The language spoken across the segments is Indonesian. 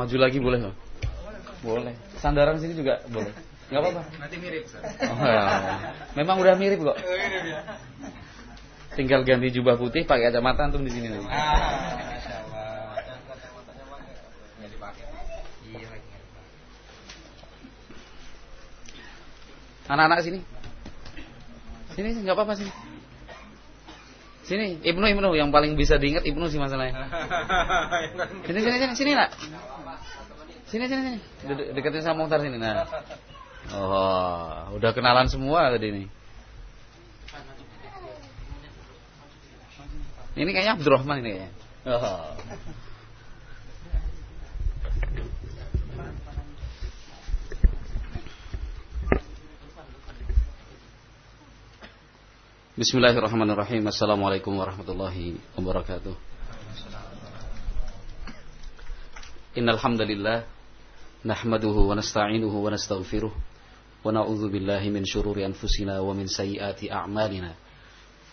Maju lagi boleh nggak? Boleh. Sandaran sini juga boleh. Nggak apa-apa. Nanti mirip. Oh, ya. Memang udah mirip kok. Tinggal ganti jubah putih pakai kacamata antum di sini nih. Ah. Iya. Anak-anak sini. Sini nggak apa-apa sini. Sini, Ibnu Ibnu yang paling bisa diingat Ibnu sih masalahnya. Sini sini sini sini nak. Sini sini sini. De- deketin sama Muhtar sini nah. Oh, udah kenalan semua tadi ini. Ini kayaknya Abdurrahman ini kayaknya. Oh. Bismillahirrahmanirrahim. Assalamualaikum warahmatullahi wabarakatuh. Innal hamdalillah نحمده ونستعينه ونستغفره ونعوذ بالله من شرور أنفسنا ومن سيئات أعمالنا.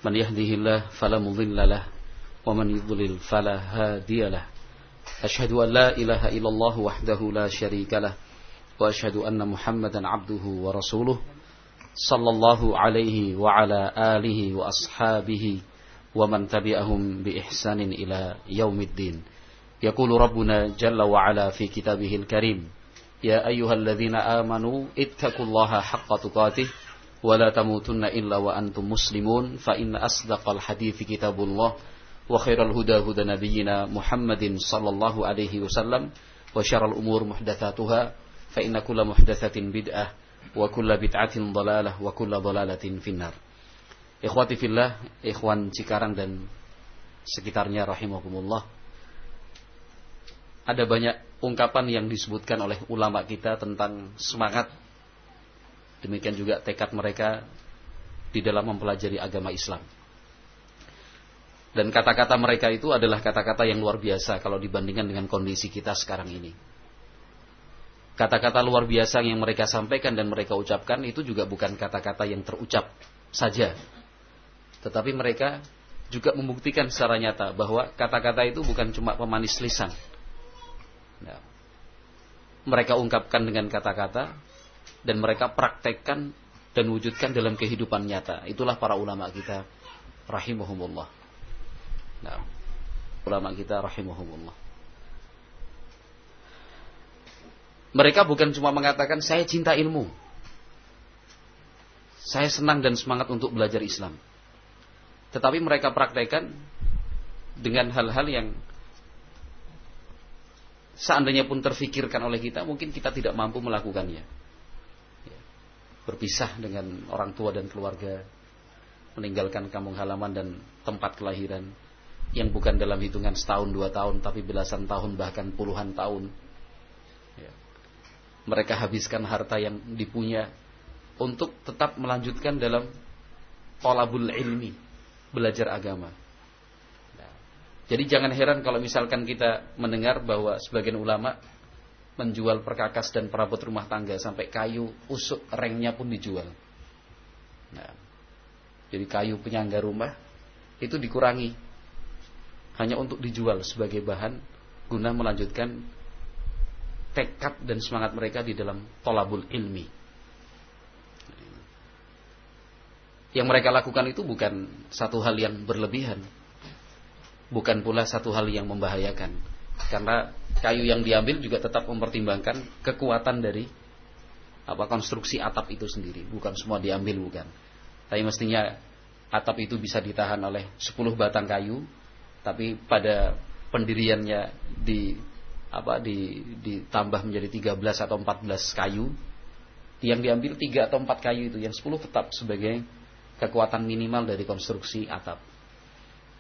من يهده الله فلا مضل له ومن يضلل فلا هادي له. أشهد أن لا إله إلا الله وحده لا شريك له وأشهد أن محمدا عبده ورسوله صلى الله عليه وعلى آله وأصحابه ومن تبعهم بإحسان إلى يوم الدين. يقول ربنا جل وعلا في كتابه الكريم يا أيها الذين آمنوا اتقوا الله حق تقاته ولا تموتن إلا وأنتم مسلمون فإن أصدق الحديث كتاب الله وخير الهدى هدى نبينا محمد صلى الله عليه وسلم وشر الأمور محدثاتها فإن كل محدثة بدعة wa kulla bid'atin dalalah wa kulla dalalatin finnar. Ikhwati fillah, ikhwan Cikarang dan sekitarnya rahimakumullah. ada banyak ungkapan yang disebutkan oleh ulama kita tentang semangat demikian juga tekad mereka di dalam mempelajari agama Islam. Dan kata-kata mereka itu adalah kata-kata yang luar biasa kalau dibandingkan dengan kondisi kita sekarang ini kata-kata luar biasa yang mereka sampaikan dan mereka ucapkan itu juga bukan kata-kata yang terucap saja. Tetapi mereka juga membuktikan secara nyata bahwa kata-kata itu bukan cuma pemanis lisan. Mereka ungkapkan dengan kata-kata dan mereka praktekkan dan wujudkan dalam kehidupan nyata. Itulah para ulama kita rahimahumullah. Nah, ulama kita rahimahumullah. Mereka bukan cuma mengatakan saya cinta ilmu. Saya senang dan semangat untuk belajar Islam. Tetapi mereka praktekkan dengan hal-hal yang seandainya pun terfikirkan oleh kita, mungkin kita tidak mampu melakukannya. Ya. Berpisah dengan orang tua dan keluarga, meninggalkan kampung halaman dan tempat kelahiran, yang bukan dalam hitungan setahun dua tahun, tapi belasan tahun bahkan puluhan tahun mereka habiskan harta yang dipunya untuk tetap melanjutkan dalam tolabul ilmi, belajar agama. Jadi jangan heran kalau misalkan kita mendengar bahwa sebagian ulama menjual perkakas dan perabot rumah tangga sampai kayu usuk rengnya pun dijual. Nah, jadi kayu penyangga rumah itu dikurangi hanya untuk dijual sebagai bahan guna melanjutkan tekad dan semangat mereka di dalam tolabul ilmi. Yang mereka lakukan itu bukan satu hal yang berlebihan. Bukan pula satu hal yang membahayakan. Karena kayu yang diambil juga tetap mempertimbangkan kekuatan dari apa konstruksi atap itu sendiri. Bukan semua diambil bukan. Tapi mestinya atap itu bisa ditahan oleh 10 batang kayu. Tapi pada pendiriannya di apa di, ditambah menjadi 13 atau 14 kayu yang diambil 3 atau 4 kayu itu yang 10 tetap sebagai kekuatan minimal dari konstruksi atap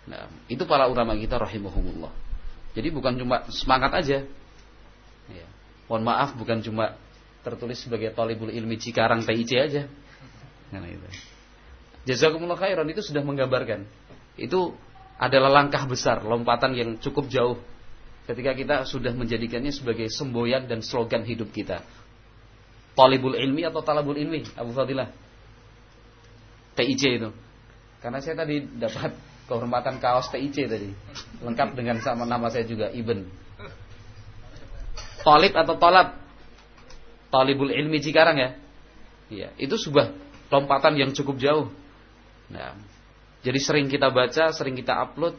nah itu para ulama kita rahimahumullah jadi bukan cuma semangat aja ya. mohon maaf bukan cuma tertulis sebagai talibul ilmi Cikarang TIC aja nah, itu. jazakumullah khairan itu sudah menggambarkan itu adalah langkah besar lompatan yang cukup jauh ketika kita sudah menjadikannya sebagai semboyan dan slogan hidup kita. Talibul ilmi atau talabul ilmi, Abu Fadilah? TIC itu. Karena saya tadi dapat kehormatan kaos TIC tadi. Lengkap dengan sama nama saya juga, Ibn. Talib atau tolab? Talibul ilmi Cikarang ya. Iya, itu sebuah lompatan yang cukup jauh. Nah, jadi sering kita baca, sering kita upload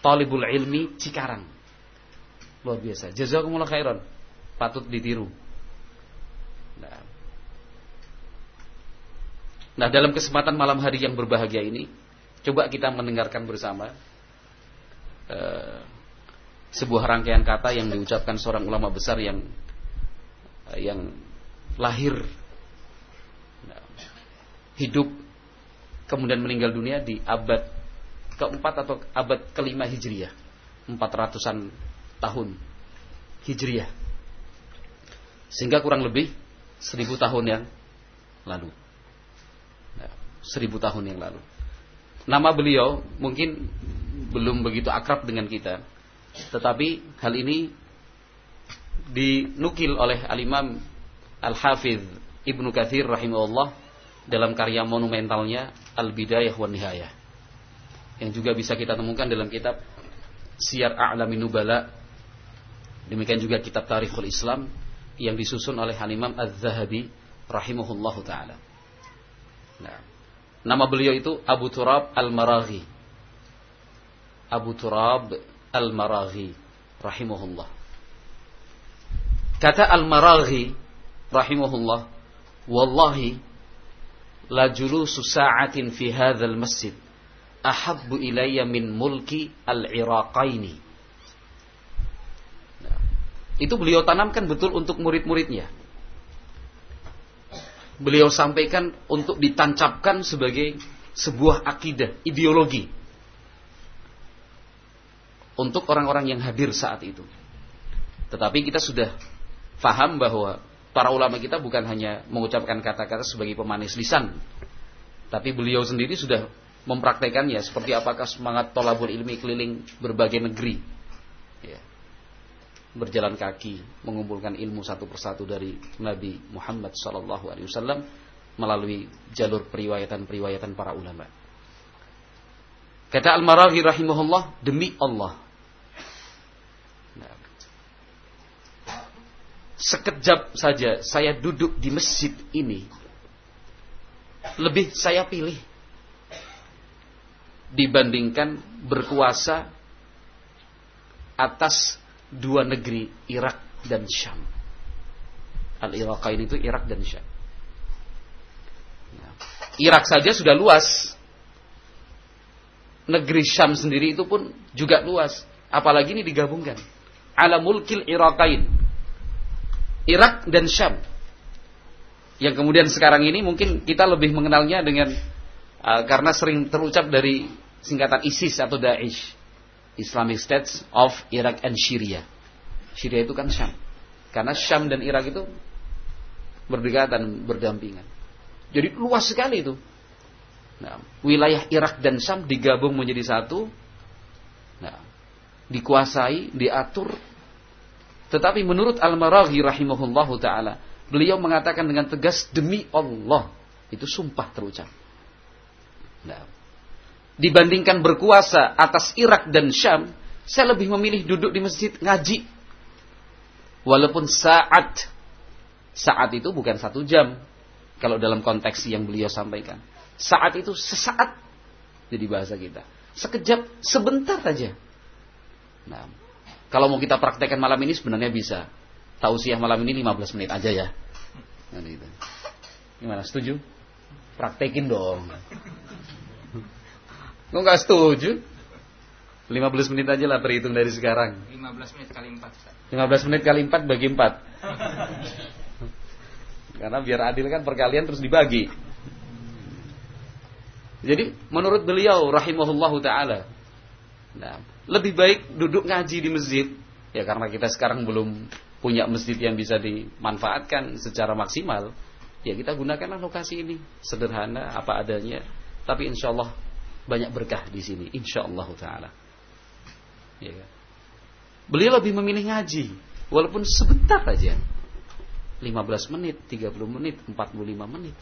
Talibul ilmi Cikarang. Luar biasa. Jazakumullah khairan. Patut ditiru. Nah. nah, dalam kesempatan malam hari yang berbahagia ini, coba kita mendengarkan bersama uh, sebuah rangkaian kata yang diucapkan seorang ulama besar yang uh, yang lahir hidup kemudian meninggal dunia di abad keempat atau abad kelima hijriyah empat ratusan tahun hijriyah sehingga kurang lebih seribu tahun yang lalu. Nah, seribu tahun yang lalu nama beliau mungkin belum begitu akrab dengan kita tetapi hal ini dinukil oleh al-imam al-hafidh Ibnu Kathir rahimahullah dalam karya monumentalnya Al-Bidayah wa Nihayah yang juga bisa kita temukan dalam kitab Siyar A'lamin Nubala demikian juga kitab Tarikhul Islam yang disusun oleh Imam Az-Zahabi rahimahullahu taala. Nah, nama beliau itu Abu Turab Al-Maraghi. Abu Turab Al-Maraghi rahimahullah. Kata Al-Maraghi rahimahullah, wallahi la julusu sa'atin fi hadzal masjid ahabbu ilayya min mulki al-iraqaini. Nah, itu beliau tanamkan betul untuk murid-muridnya. Beliau sampaikan untuk ditancapkan sebagai sebuah akidah, ideologi untuk orang-orang yang hadir saat itu. Tetapi kita sudah faham bahwa para ulama kita bukan hanya mengucapkan kata-kata sebagai pemanis lisan, tapi beliau sendiri sudah mempraktekannya seperti apakah semangat tolabul ilmi keliling berbagai negeri. Berjalan kaki, mengumpulkan ilmu satu persatu dari Nabi Muhammad SAW melalui jalur periwayatan-periwayatan para ulama. Kata Al-Maraghi rahimahullah, demi Allah, sekejap saja saya duduk di masjid ini, lebih saya pilih dibandingkan berkuasa atas dua negeri Irak dan Syam. Al-Iraqain itu Irak dan Syam. Nah, Irak saja sudah luas. Negeri Syam sendiri itu pun juga luas. Apalagi ini digabungkan. Ala mulkil Iraqain Irak dan Syam. Yang kemudian sekarang ini mungkin kita lebih mengenalnya dengan uh, karena sering terucap dari singkatan ISIS atau Daesh. Islamic States of Iraq and Syria. Syria itu kan Syam. Karena Syam dan Irak itu berdekatan, berdampingan. Jadi luas sekali itu. Nah, wilayah Irak dan Syam digabung menjadi satu. Nah, dikuasai, diatur tetapi menurut Al-Maraghi rahimahullahu taala, beliau mengatakan dengan tegas demi Allah, itu sumpah terucap. Nah, dibandingkan berkuasa atas Irak dan Syam, saya lebih memilih duduk di masjid ngaji. Walaupun saat saat itu bukan satu jam kalau dalam konteks yang beliau sampaikan. Saat itu sesaat jadi bahasa kita. Sekejap, sebentar saja. Nah, kalau mau kita praktekkan malam ini sebenarnya bisa. Tausiah malam ini 15 menit aja ya. Nah, gitu. Gimana setuju? Praktekin dong. Kok nggak setuju? 15 menit aja lah berhitung dari sekarang. 15 menit kali 4. 15 menit kali 4 bagi 4. Karena biar adil kan perkalian terus dibagi. Jadi menurut beliau rahimahullahu taala. Nah, lebih baik duduk ngaji di masjid ya karena kita sekarang belum punya masjid yang bisa dimanfaatkan secara maksimal ya kita gunakanlah lokasi ini sederhana apa adanya tapi insya Allah banyak berkah di sini insya Allah taala. Ya kan? beliau lebih memilih ngaji walaupun sebentar aja. 15 menit 30 menit 45 menit.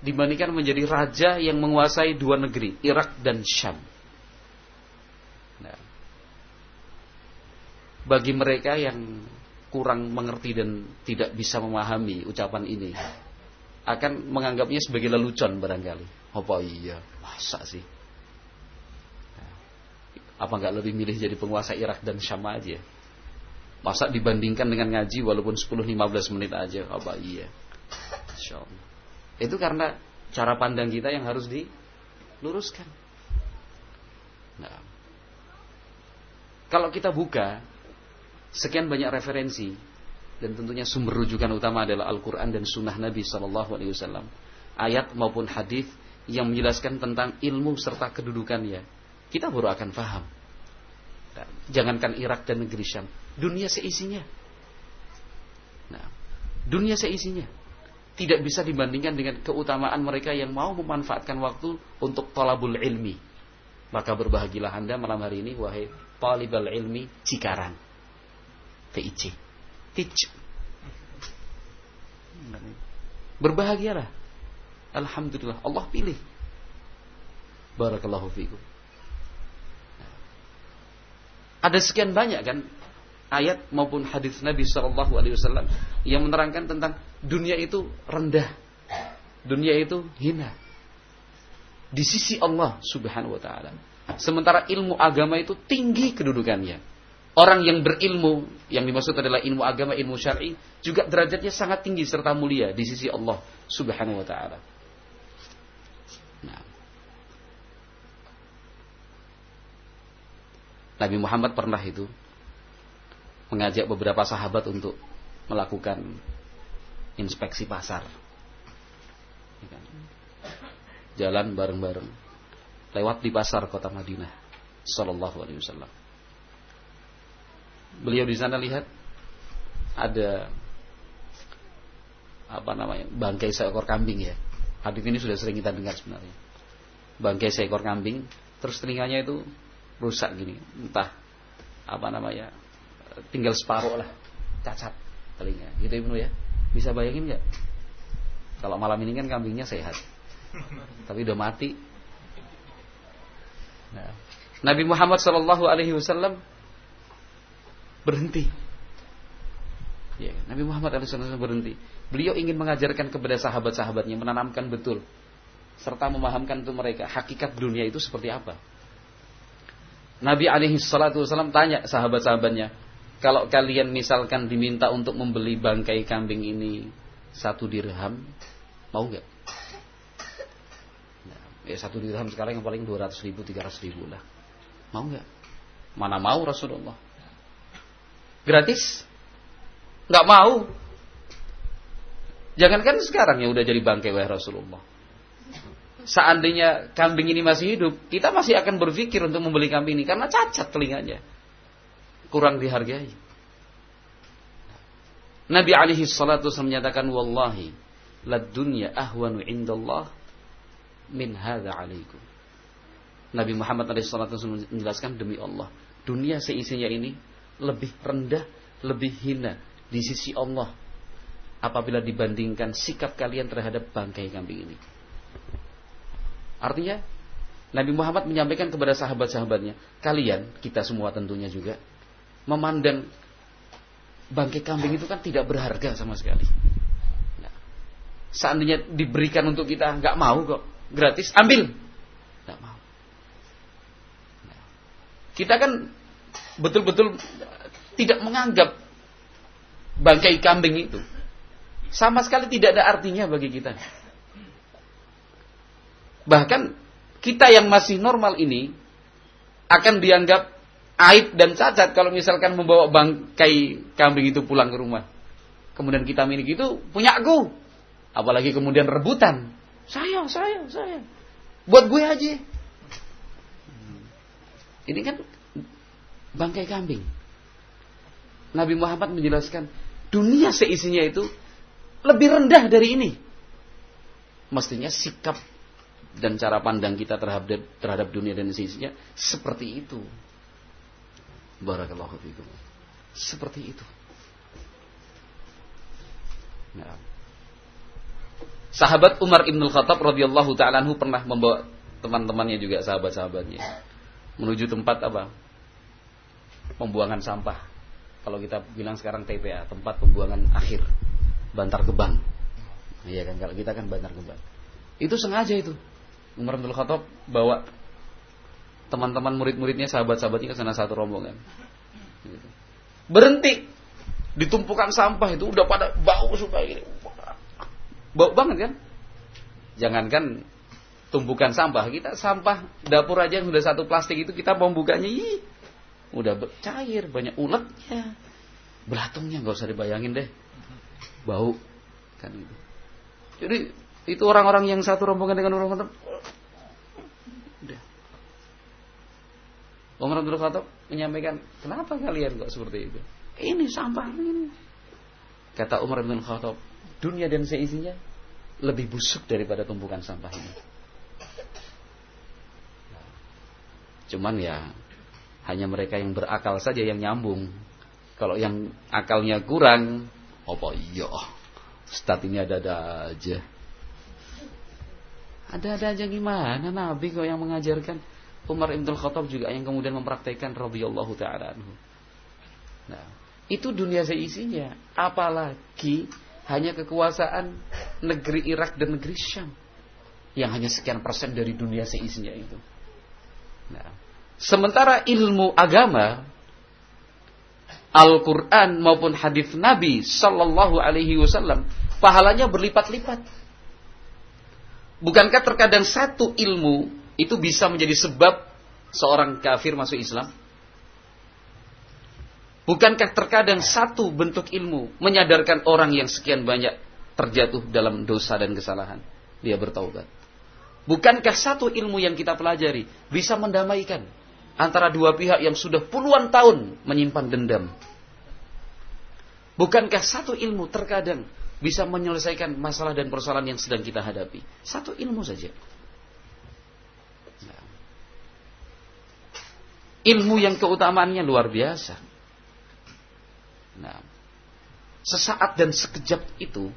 Dibandingkan menjadi raja yang menguasai dua negeri Irak dan Syam. Bagi mereka yang kurang mengerti dan tidak bisa memahami ucapan ini akan menganggapnya sebagai lelucon barangkali. Apa iya? Masa sih? Apa nggak lebih milih jadi penguasa Irak dan Syam aja? Masa dibandingkan dengan ngaji walaupun 10-15 menit aja? Apa iya? Itu karena cara pandang kita yang harus diluruskan. Nah, kalau kita buka sekian banyak referensi dan tentunya sumber rujukan utama adalah Al-Quran dan Sunnah Nabi Sallallahu Alaihi Wasallam, ayat maupun hadis yang menjelaskan tentang ilmu serta kedudukannya, kita baru akan paham. Jangankan Irak dan negeri Syam, dunia seisinya. Nah, dunia seisinya tidak bisa dibandingkan dengan keutamaan mereka yang mau memanfaatkan waktu untuk talabul ilmi. Maka berbahagilah Anda malam hari ini wahai talibal ilmi Cikarang. TIC. TIC. Berbahagialah. Alhamdulillah Allah pilih. Barakallahu fiikum. Ada sekian banyak kan ayat maupun hadis Nabi Shallallahu Alaihi Wasallam yang menerangkan tentang dunia itu rendah, dunia itu hina di sisi Allah Subhanahu Wa Taala. Sementara ilmu agama itu tinggi kedudukannya. Orang yang berilmu, yang dimaksud adalah ilmu agama, ilmu syar'i, juga derajatnya sangat tinggi serta mulia di sisi Allah Subhanahu wa taala. Nah. Nabi Muhammad pernah itu mengajak beberapa sahabat untuk melakukan inspeksi pasar. Ya kan? Jalan bareng-bareng. Lewat di pasar kota Madinah. Sallallahu alaihi wasallam. Beliau di sana lihat ada apa namanya bangkai seekor kambing ya. Hadis ini sudah sering kita dengar sebenarnya. Bangkai seekor kambing, terus telinganya itu rusak gini, entah apa namanya tinggal separuh lah cacat telinga. Gitu Ibnu ya. Bisa bayangin nggak? Kalau malam ini kan kambingnya sehat tapi udah mati. Nah, Nabi Muhammad Shallallahu Alaihi Wasallam berhenti. Ya, Nabi Muhammad SAW berhenti beliau ingin mengajarkan kepada sahabat-sahabatnya menanamkan betul serta memahamkan untuk mereka hakikat dunia itu seperti apa Nabi alaihi salatu wasallam tanya sahabat-sahabatnya, kalau kalian misalkan diminta untuk membeli bangkai kambing ini satu dirham, mau nggak? Nah, ya satu dirham sekarang yang paling 200 ribu, 300 ribu lah. Mau nggak? Mana mau Rasulullah? Gratis? Nggak mau. Jangankan sekarang ya udah jadi bangkai wahai Rasulullah. Seandainya kambing ini masih hidup, kita masih akan berpikir untuk membeli kambing ini karena cacat telinganya kurang dihargai. Nabi alaihi salatu menyatakan wallahi lad dunya ahwanu indallah min hadza alaikum. Nabi Muhammad alaihi salatu menjelaskan demi Allah, dunia seisinya ini lebih rendah, lebih hina di sisi Allah apabila dibandingkan sikap kalian terhadap bangkai kambing ini. Artinya Nabi Muhammad menyampaikan kepada sahabat-sahabatnya, kalian, kita semua tentunya juga, memandang bangkai kambing itu kan tidak berharga sama sekali. Nah, seandainya diberikan untuk kita nggak mau kok, gratis ambil, nggak mau. Nah, kita kan betul-betul tidak menganggap bangkai kambing itu sama sekali tidak ada artinya bagi kita. Bahkan kita yang masih normal ini akan dianggap aib dan cacat kalau misalkan membawa bangkai kambing itu pulang ke rumah. Kemudian kita miliki itu punya aku. Apalagi kemudian rebutan. Saya, saya, saya. Buat gue aja. Ini kan bangkai kambing. Nabi Muhammad menjelaskan dunia seisinya itu lebih rendah dari ini. Mestinya sikap dan cara pandang kita terhadap terhadap dunia dan seisinya seperti itu. Barakallahu fikum. Seperti itu. Nah. Sahabat Umar Ibn Khattab radhiyallahu taala pernah membawa teman-temannya juga sahabat-sahabatnya menuju tempat apa? Pembuangan sampah. kalau kita bilang sekarang TPA, tempat pembuangan akhir, Bantar Gebang. Iya kan kalau kita kan Bantar Gebang. Itu sengaja itu. Umar bin Khattab bawa teman-teman murid-muridnya, sahabat-sahabatnya ke sana satu rombongan. Gitu. Berhenti di tumpukan sampah itu udah pada bau supaya ini. Bau banget kan? Jangankan tumpukan sampah, kita sampah dapur aja yang sudah satu plastik itu kita mau bukanya, ih, udah cair, banyak uletnya. Belatungnya nggak usah dibayangin deh. Bau kan itu. Jadi itu orang-orang yang satu rombongan dengan orang-orang udah. Umar bin Khattab menyampaikan, "Kenapa kalian kok seperti itu?" Ini sampah ini. Kata Umar bin Khattab, dunia dan seisinya lebih busuk daripada tumpukan sampah ini. Cuman ya hanya mereka yang berakal saja yang nyambung. Kalau yang akalnya kurang, apa iya? Ustaz ini ada-ada aja. Ada-ada aja gimana Nabi kok yang mengajarkan Umar Ibn Khattab juga yang kemudian mempraktekkan radhiyallahu taala. Nah, itu dunia seisinya. Apalagi hanya kekuasaan negeri Irak dan negeri Syam yang hanya sekian persen dari dunia seisinya itu. Nah, sementara ilmu agama Al-Quran maupun hadis Nabi Sallallahu Alaihi Wasallam pahalanya berlipat-lipat. Bukankah terkadang satu ilmu itu bisa menjadi sebab seorang kafir masuk Islam? Bukankah terkadang satu bentuk ilmu menyadarkan orang yang sekian banyak terjatuh dalam dosa dan kesalahan? Dia bertaubat. Bukankah satu ilmu yang kita pelajari bisa mendamaikan antara dua pihak yang sudah puluhan tahun menyimpan dendam? Bukankah satu ilmu terkadang bisa menyelesaikan masalah dan persoalan yang sedang kita hadapi? Satu ilmu saja. Nah. Ilmu yang keutamaannya luar biasa. Nah, sesaat dan sekejap itu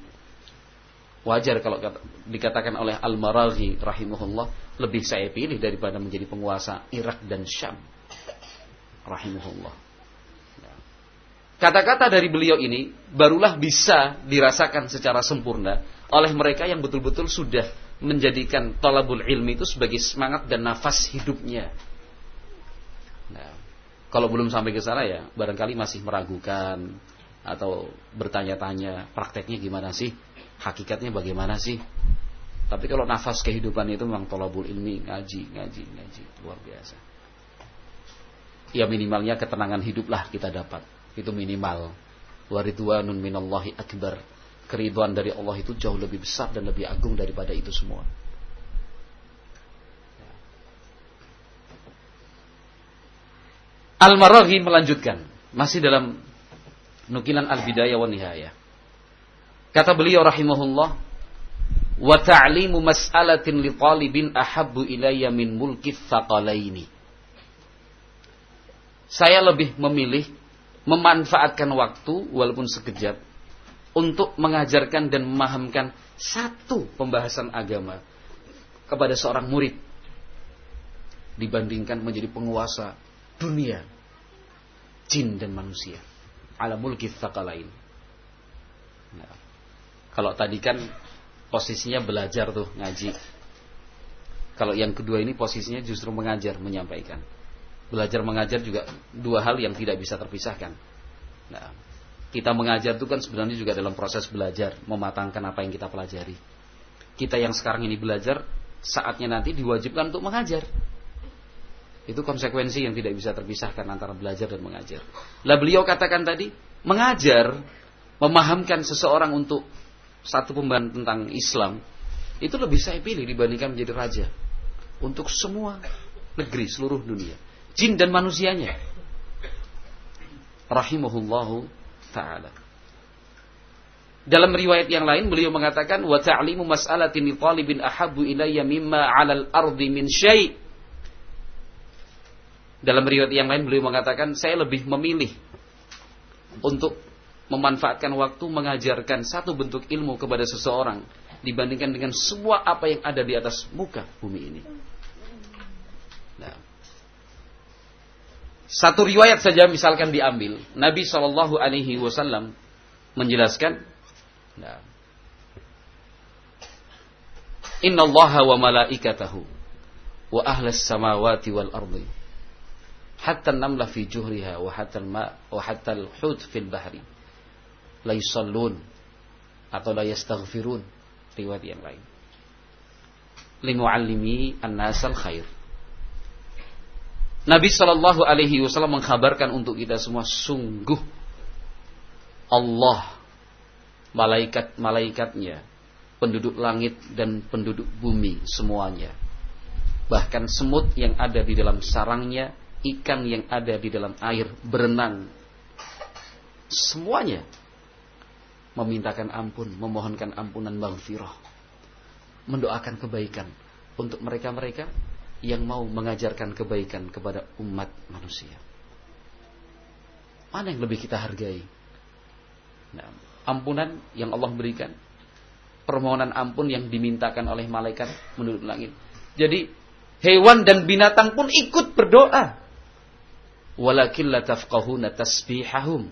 wajar kalau dikatakan oleh Al-Maraghi rahimahullah lebih saya pilih daripada menjadi penguasa Irak dan Syam rahimahullah. Nah, kata-kata dari beliau ini barulah bisa dirasakan secara sempurna oleh mereka yang betul-betul sudah menjadikan talabul ilmi itu sebagai semangat dan nafas hidupnya. Nah, kalau belum sampai ke sana ya barangkali masih meragukan atau bertanya-tanya prakteknya gimana sih, hakikatnya bagaimana sih. Tapi kalau nafas kehidupan itu memang tolabul ilmi, ngaji, ngaji, ngaji, luar biasa. Ya minimalnya ketenangan hiduplah kita dapat. Itu minimal. Waridwanun minallahi akbar. Keriduan dari Allah itu jauh lebih besar dan lebih agung daripada itu semua. Al-Maraghi melanjutkan masih dalam nukilan Al-Bidayah wa Nihayah. Kata beliau rahimahullah, "Wa ta'limu mas'alatin li talibin ahabbu ilayya min mulki thaqalaini." Saya lebih memilih memanfaatkan waktu walaupun sekejap untuk mengajarkan dan memahamkan satu pembahasan agama kepada seorang murid dibandingkan menjadi penguasa dunia jin dan manusia. Ala mulki nah, kalau tadi kan posisinya belajar tuh ngaji. Kalau yang kedua ini posisinya justru mengajar menyampaikan. Belajar mengajar juga dua hal yang tidak bisa terpisahkan. Nah, kita mengajar itu kan sebenarnya juga dalam proses belajar mematangkan apa yang kita pelajari. Kita yang sekarang ini belajar saatnya nanti diwajibkan untuk mengajar. Itu konsekuensi yang tidak bisa terpisahkan antara belajar dan mengajar. Lah beliau katakan tadi, mengajar, memahamkan seseorang untuk satu pembahasan tentang Islam, itu lebih saya pilih dibandingkan menjadi raja. Untuk semua negeri, seluruh dunia. Jin dan manusianya. Rahimahullahu ta'ala. Dalam riwayat yang lain beliau mengatakan wa ta'limu mas'alatin talibin ahabbu ilayya mimma 'alal ardi min syai' Dalam riwayat yang lain beliau mengatakan saya lebih memilih untuk memanfaatkan waktu mengajarkan satu bentuk ilmu kepada seseorang dibandingkan dengan semua apa yang ada di atas muka bumi ini. Nah. Satu riwayat saja misalkan diambil, Nabi Shallallahu Alaihi Wasallam menjelaskan, nah, Inna Allah wa malaikatahu wa ahlas samawati wal ardi hatta namla fi juhriha wa hatta al-ma wa hatta al-hut fil bahri la yusallun atau la yastaghfirun. Riwayat yang lain. Limuallimi an-nasal khair. Nabi Shallallahu Alaihi Wasallam mengkabarkan untuk kita semua sungguh Allah malaikat-malaikatnya penduduk langit dan penduduk bumi semuanya. Bahkan semut yang ada di dalam sarangnya ikan yang ada di dalam air berenang. Semuanya memintakan ampun memohonkan ampunan maghfirah mendoakan kebaikan untuk mereka-mereka yang mau mengajarkan kebaikan kepada umat manusia. Mana yang lebih kita hargai? Nah, ampunan yang Allah berikan, permohonan ampun yang dimintakan oleh malaikat menurut langit. Jadi hewan dan binatang pun ikut berdoa. Walakin la tafqahuna tasbihahum.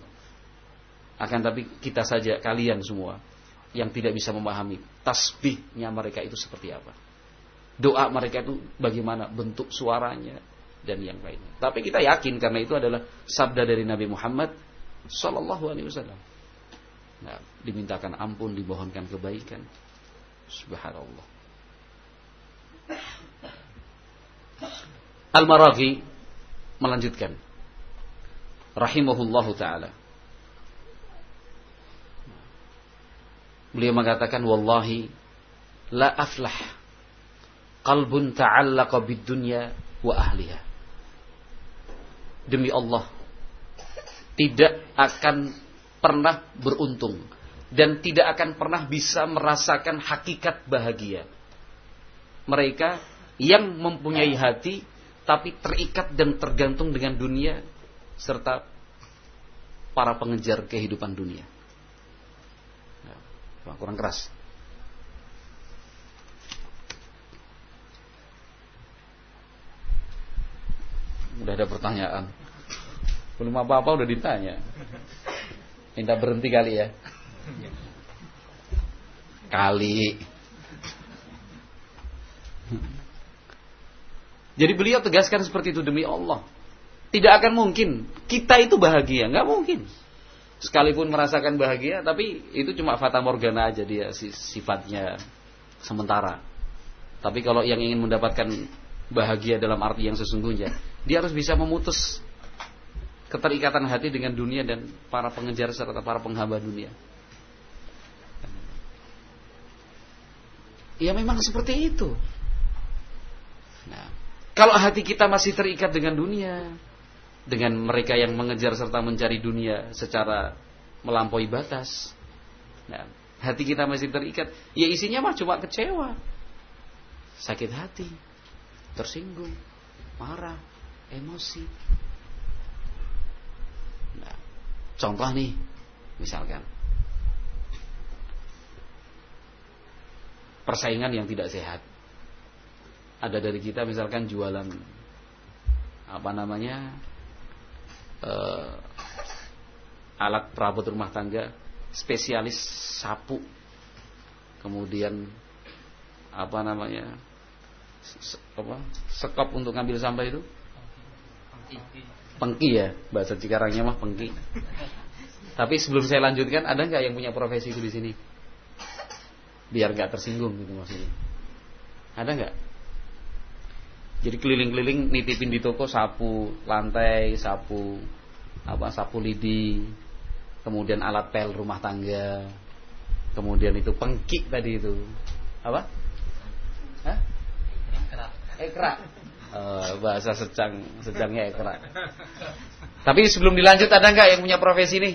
Akan tapi kita saja kalian semua yang tidak bisa memahami tasbihnya mereka itu seperti apa doa mereka itu bagaimana bentuk suaranya dan yang lainnya. Tapi kita yakin karena itu adalah sabda dari Nabi Muhammad Sallallahu Alaihi Wasallam. Nah, dimintakan ampun, dibohonkan kebaikan. Subhanallah. Al-Maraghi melanjutkan. Rahimahullahu ta'ala. Beliau mengatakan, Wallahi, la aflah qalbun ta'allaqa bid-dunya wa ahliha. Demi Allah, tidak akan pernah beruntung dan tidak akan pernah bisa merasakan hakikat bahagia. Mereka yang mempunyai hati tapi terikat dan tergantung dengan dunia serta para pengejar kehidupan dunia. Kurang keras. Udah ada pertanyaan. Belum apa-apa udah ditanya. Minta berhenti kali ya. Kali. Jadi beliau tegaskan seperti itu demi Allah. Tidak akan mungkin kita itu bahagia, nggak mungkin. Sekalipun merasakan bahagia, tapi itu cuma fata morgana aja dia sifatnya sementara. Tapi kalau yang ingin mendapatkan bahagia dalam arti yang sesungguhnya, dia harus bisa memutus keterikatan hati dengan dunia dan para pengejar serta para penghamba dunia. Ya memang seperti itu. Nah, kalau hati kita masih terikat dengan dunia, dengan mereka yang mengejar serta mencari dunia secara melampaui batas, nah, hati kita masih terikat, ya isinya mah cuma kecewa, sakit hati, tersinggung, marah, emosi. Nah, contoh nih, misalkan persaingan yang tidak sehat. Ada dari kita misalkan jualan apa namanya uh, alat perabot rumah tangga spesialis sapu, kemudian apa namanya apa sekop untuk ngambil sampah itu Pengki ya, bahasa Cikarangnya mah pengki. Tapi sebelum saya lanjutkan, ada nggak yang punya profesi itu di sini? Biar nggak tersinggung gitu maksudnya. Ada nggak? Jadi keliling-keliling nitipin di toko sapu lantai, sapu apa sapu lidi, kemudian alat pel rumah tangga, kemudian itu pengki tadi itu apa? Hah? Ekra. Ekra. Uh, bahasa secang secangnya ekra. Tapi sebelum dilanjut ada nggak yang punya profesi ini?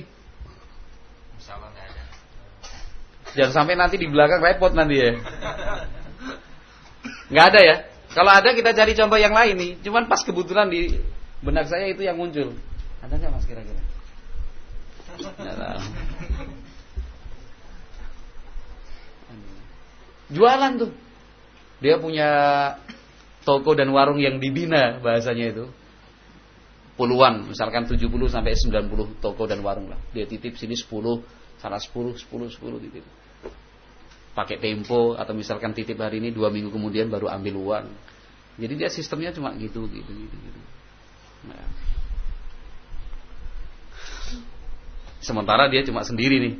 Jangan sampai nanti di belakang repot nanti ya. Nggak ada ya. Kalau ada kita cari contoh yang lain nih. Cuman pas kebetulan di benak saya itu yang muncul. Ada nggak mas kira-kira? Jualan tuh. Dia punya toko dan warung yang dibina bahasanya itu. puluhan, misalkan 70 sampai 90 toko dan warung lah. Dia titip sini 10, sana 10, 10, 10 titip. Pakai tempo atau misalkan titip hari ini dua minggu kemudian baru ambil uang. Jadi dia sistemnya cuma gitu, gitu, gitu, gitu. Nah. Sementara dia cuma sendiri nih.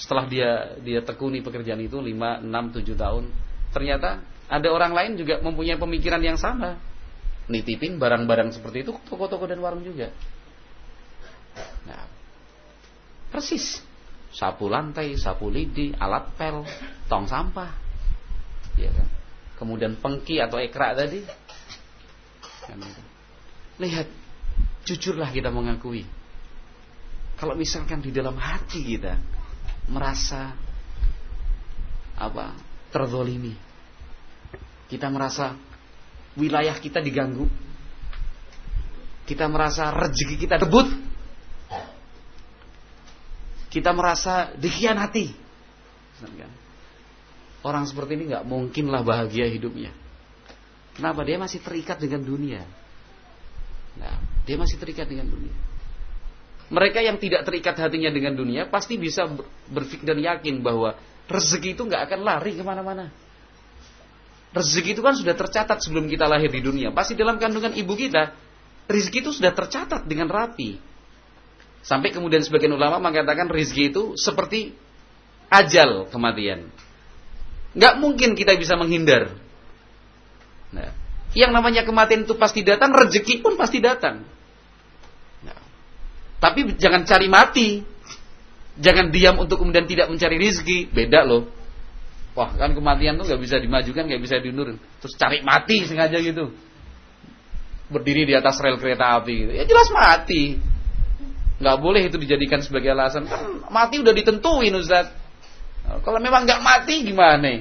Setelah dia dia tekuni pekerjaan itu 5, 6, 7 tahun, ternyata ada orang lain juga mempunyai pemikiran yang sama. Nitipin barang-barang seperti itu toko-toko dan warung juga. Nah, persis. Sapu lantai, sapu lidi, alat pel, tong sampah. Ya kan? Kemudian pengki atau ekrak tadi. Kan Lihat, jujurlah kita mengakui. Kalau misalkan di dalam hati kita merasa apa terzolimi, kita merasa wilayah kita diganggu, kita merasa rezeki kita debut, kita merasa dikhianati. Orang seperti ini nggak mungkinlah bahagia hidupnya. Kenapa? Dia masih terikat dengan dunia. Nah, dia masih terikat dengan dunia. Mereka yang tidak terikat hatinya dengan dunia pasti bisa berpikir dan yakin bahwa rezeki itu nggak akan lari ke mana-mana. Rezeki itu kan sudah tercatat sebelum kita lahir di dunia. Pasti dalam kandungan ibu kita, rezeki itu sudah tercatat dengan rapi. Sampai kemudian sebagian ulama mengatakan rezeki itu seperti ajal kematian. Nggak mungkin kita bisa menghindar. Nah, yang namanya kematian itu pasti datang, rezeki pun pasti datang. Tapi jangan cari mati. Jangan diam untuk kemudian tidak mencari rizki. Beda loh. Wah kan kematian tuh nggak bisa dimajukan, nggak bisa diundur. Terus cari mati sengaja gitu. Berdiri di atas rel kereta api gitu. Ya jelas mati. Nggak boleh itu dijadikan sebagai alasan. Kan mati udah ditentuin Ustaz. Kalau memang nggak mati gimana?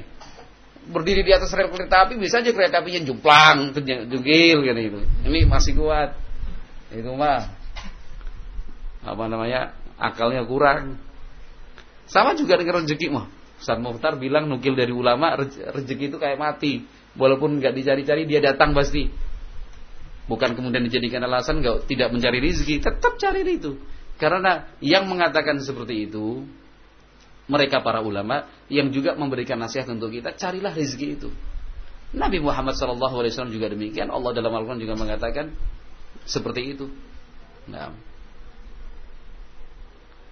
Berdiri di atas rel kereta api bisa aja kereta apinya jumplang, jungkil gitu. Ini masih kuat. Itu mah apa namanya akalnya kurang. Sama juga dengan rezeki mah. Ustaz Muhtar bilang nukil dari ulama rezeki itu kayak mati. Walaupun nggak dicari-cari dia datang pasti. Bukan kemudian dijadikan alasan tidak mencari rezeki, tetap cari itu. Karena yang mengatakan seperti itu mereka para ulama yang juga memberikan nasihat untuk kita carilah rezeki itu. Nabi Muhammad SAW juga demikian. Allah dalam Al-Quran juga mengatakan seperti itu. Nah,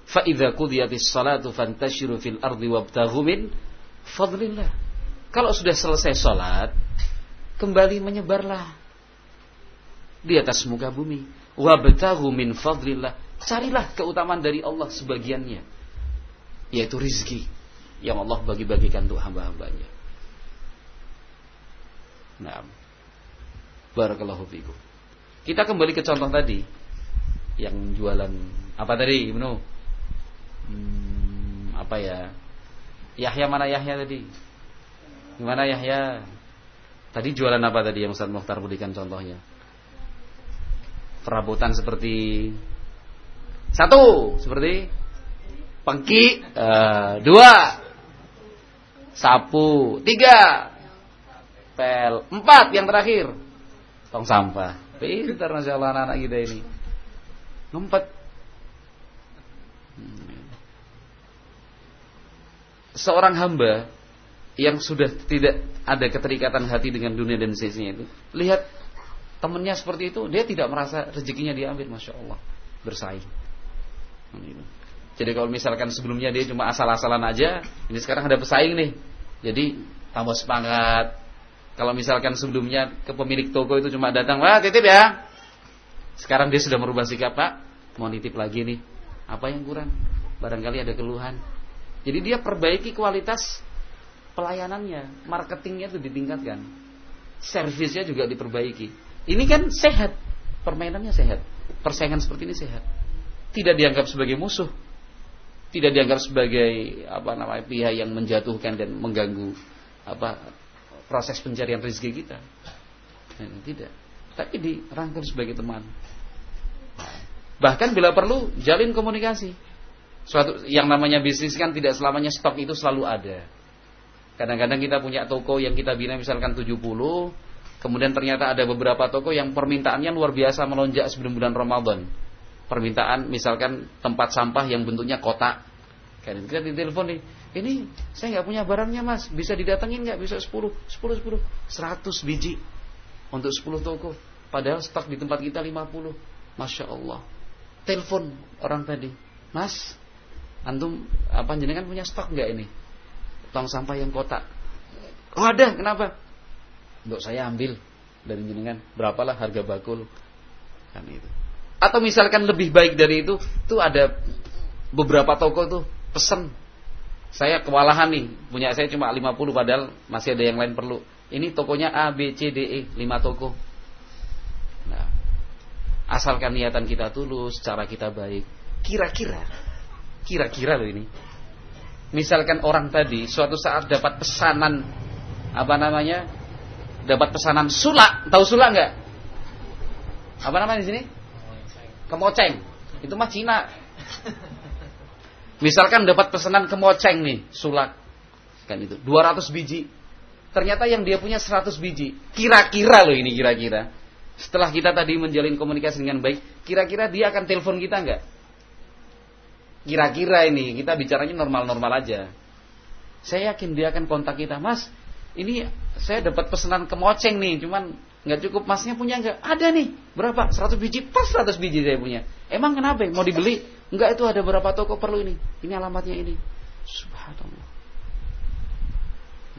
fa idza qudiyatis salatu fantashiru fil ardi wabtaghu min fadlillah. Kalau sudah selesai salat, kembali menyebarlah di atas muka bumi. Wabtaghu min fadlillah. Carilah keutamaan dari Allah sebagiannya, yaitu rizki yang Allah bagi-bagikan untuk hamba-hambanya. Nah, barakallahu fikum. Kita kembali ke contoh tadi yang jualan apa tadi Ibnu? hmm, apa ya Yahya mana Yahya tadi gimana Yahya tadi jualan apa tadi yang Ustaz Mukhtar berikan contohnya perabotan seperti satu seperti pengki uh, dua sapu tiga pel empat yang terakhir tong sampah. Pintar masya Allah anak-anak kita ini. Empat seorang hamba yang sudah tidak ada keterikatan hati dengan dunia dan sisinya itu, lihat temannya seperti itu, dia tidak merasa rezekinya diambil, masya Allah, bersaing. Jadi kalau misalkan sebelumnya dia cuma asal-asalan aja, ini sekarang ada pesaing nih, jadi tambah semangat. Kalau misalkan sebelumnya ke pemilik toko itu cuma datang, wah titip ya. Sekarang dia sudah merubah sikap, Pak. Mau nitip lagi nih. Apa yang kurang? Barangkali ada keluhan. Jadi dia perbaiki kualitas pelayanannya, marketingnya itu ditingkatkan, servisnya juga diperbaiki. Ini kan sehat, permainannya sehat, persaingan seperti ini sehat. Tidak dianggap sebagai musuh, tidak dianggap sebagai apa namanya pihak yang menjatuhkan dan mengganggu apa proses pencarian rezeki kita. Tidak, tapi dirangkul sebagai teman. Bahkan bila perlu jalin komunikasi suatu yang namanya bisnis kan tidak selamanya stok itu selalu ada. Kadang-kadang kita punya toko yang kita bina misalkan 70, Kemudian ternyata ada beberapa toko yang permintaannya luar biasa melonjak sebelum bulan Ramadan. Permintaan misalkan tempat sampah yang bentuknya kotak. Kan kita ditelepon nih, ini saya nggak punya barangnya mas, bisa didatengin nggak? Bisa 10, 10, 10, 100 biji untuk 10 toko. Padahal stok di tempat kita 50. Masya Allah. Telepon orang tadi, mas, antum apa jenengan punya stok nggak ini? Tong sampah yang kotak. Oh ada, kenapa? Untuk saya ambil dari jenengan. Berapalah harga bakul? Kan itu. Atau misalkan lebih baik dari itu, tuh ada beberapa toko tuh pesen saya kewalahan nih, punya saya cuma 50 padahal masih ada yang lain perlu. Ini tokonya A, B, C, D, E, 5 toko. Nah, asalkan niatan kita tulus, cara kita baik. Kira-kira, kira-kira loh ini. Misalkan orang tadi suatu saat dapat pesanan apa namanya? Dapat pesanan sulak, tahu sulak nggak? Apa namanya di sini? Kemoceng. Itu mah Cina. Misalkan dapat pesanan kemoceng nih, sulak. Kan itu, 200 biji. Ternyata yang dia punya 100 biji. Kira-kira loh ini kira-kira. Setelah kita tadi menjalin komunikasi dengan baik, kira-kira dia akan telepon kita nggak? Kira-kira ini, kita bicaranya normal-normal aja. Saya yakin dia akan kontak kita, Mas. Ini saya dapat pesanan kemoceng nih, cuman nggak cukup masnya punya nggak? Ada nih, berapa? 100 biji, pas 100 biji saya punya. Emang kenapa? Mau dibeli? Enggak itu ada berapa toko perlu ini. Ini alamatnya ini. Subhanallah.